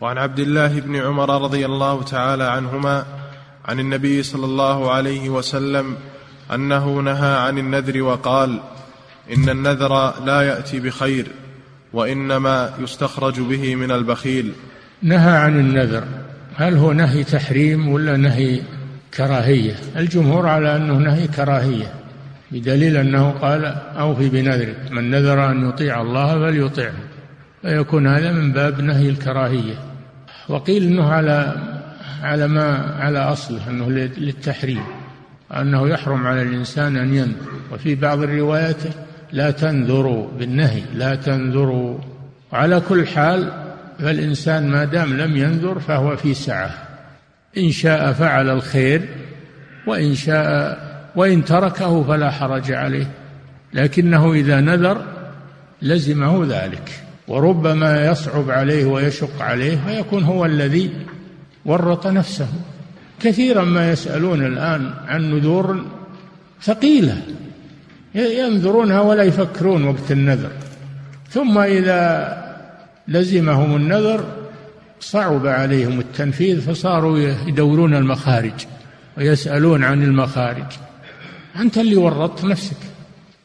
وعن عبد الله بن عمر رضي الله تعالى عنهما عن النبي صلى الله عليه وسلم أنه نهى عن النذر وقال إن النذر لا يأتي بخير وإنما يستخرج به من البخيل. نهى عن النذر. هل هو نهي تحريم ولا نهي كراهية؟ الجمهور على أنه نهي كراهية بدليل أنه قال أوفي بنذرك من نذر أن يطيع الله فليطعه فيكون هذا من باب نهي الكراهية. وقيل إنه على على ما على أصله إنه للتحريم أنه يحرم على الإنسان أن ينذر. وفي بعض الروايات لا تنذروا بالنهي لا تنذروا. وعلى كل حال فالإنسان ما دام لم ينذر فهو في سعة. إن شاء فعل الخير وإن شاء وإن تركه فلا حرج عليه. لكنه إذا نذر لزمه ذلك. وربما يصعب عليه ويشق عليه فيكون هو الذي ورط نفسه. كثيرا ما يسألون الآن عن نذور ثقيلة. ينذرونها ولا يفكرون وقت النذر. ثم إذا لزمهم النذر صعب عليهم التنفيذ فصاروا يدورون المخارج ويسألون عن المخارج. أنت اللي ورطت نفسك.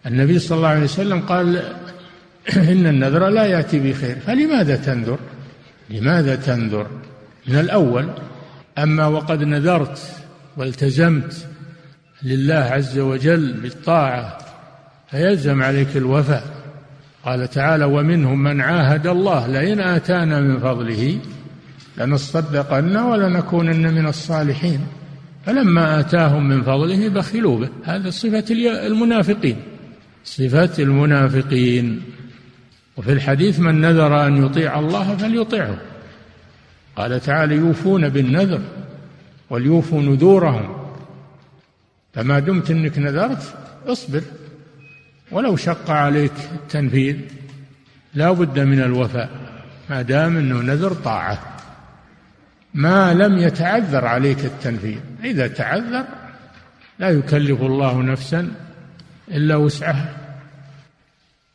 النبي صلى الله عليه وسلم قال إن النذر لا يأتي بخير. فلماذا تنذر؟ لماذا تنذر؟ من الأول أما وقد نذرت والتزمت لله عز وجل بالطاعة فيلزم عليك الوفاء. قال تعالى ومنهم من عاهد الله لئن آتانا من فضله لنصدقن ولنكونن من الصالحين. فلما آتاهم من فضله بخلوا به. هذا صفة المنافقين. صفة المنافقين. وفي الحديث من نذر أن يطيع الله فليطيعه قال تعالى يوفون بالنذر وليوفوا نذورهم فما دمت إنك نذرت اصبر ولو شق عليك التنفيذ لا بد من الوفاء ما دام إنه نذر طاعة ما لم يتعذر عليك التنفيذ إذا تعذر لا يكلف الله نفسا إلا وسعها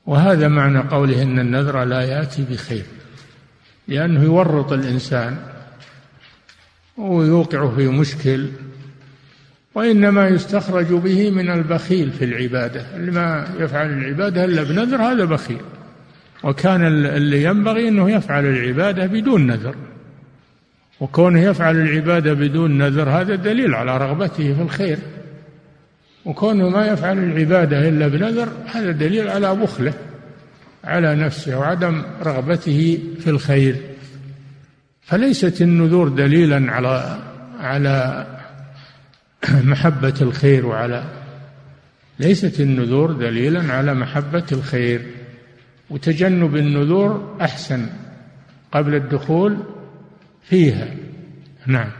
وهذا معنى قوله إن النذر لا يأتي بخير لأنه يورط الإنسان ويوقعه في مشكل وإنما يستخرج به من البخيل في العبادة. اللي ما يفعل العبادة إلا بنذر هذا بخيل. وكان اللي ينبغي أنه يفعل العبادة بدون نذر. وكونه يفعل العبادة بدون نذر هذا دليل على رغبته في الخير. وكونه ما يفعل العبادة إلا بنذر هذا دليل على بخله على نفسه وعدم رغبته في الخير. فليست النذور دليلا على على محبة الخير وعلى ليست النذور دليلا على محبة الخير. وتجنب النذور أحسن قبل الدخول فيها. نعم.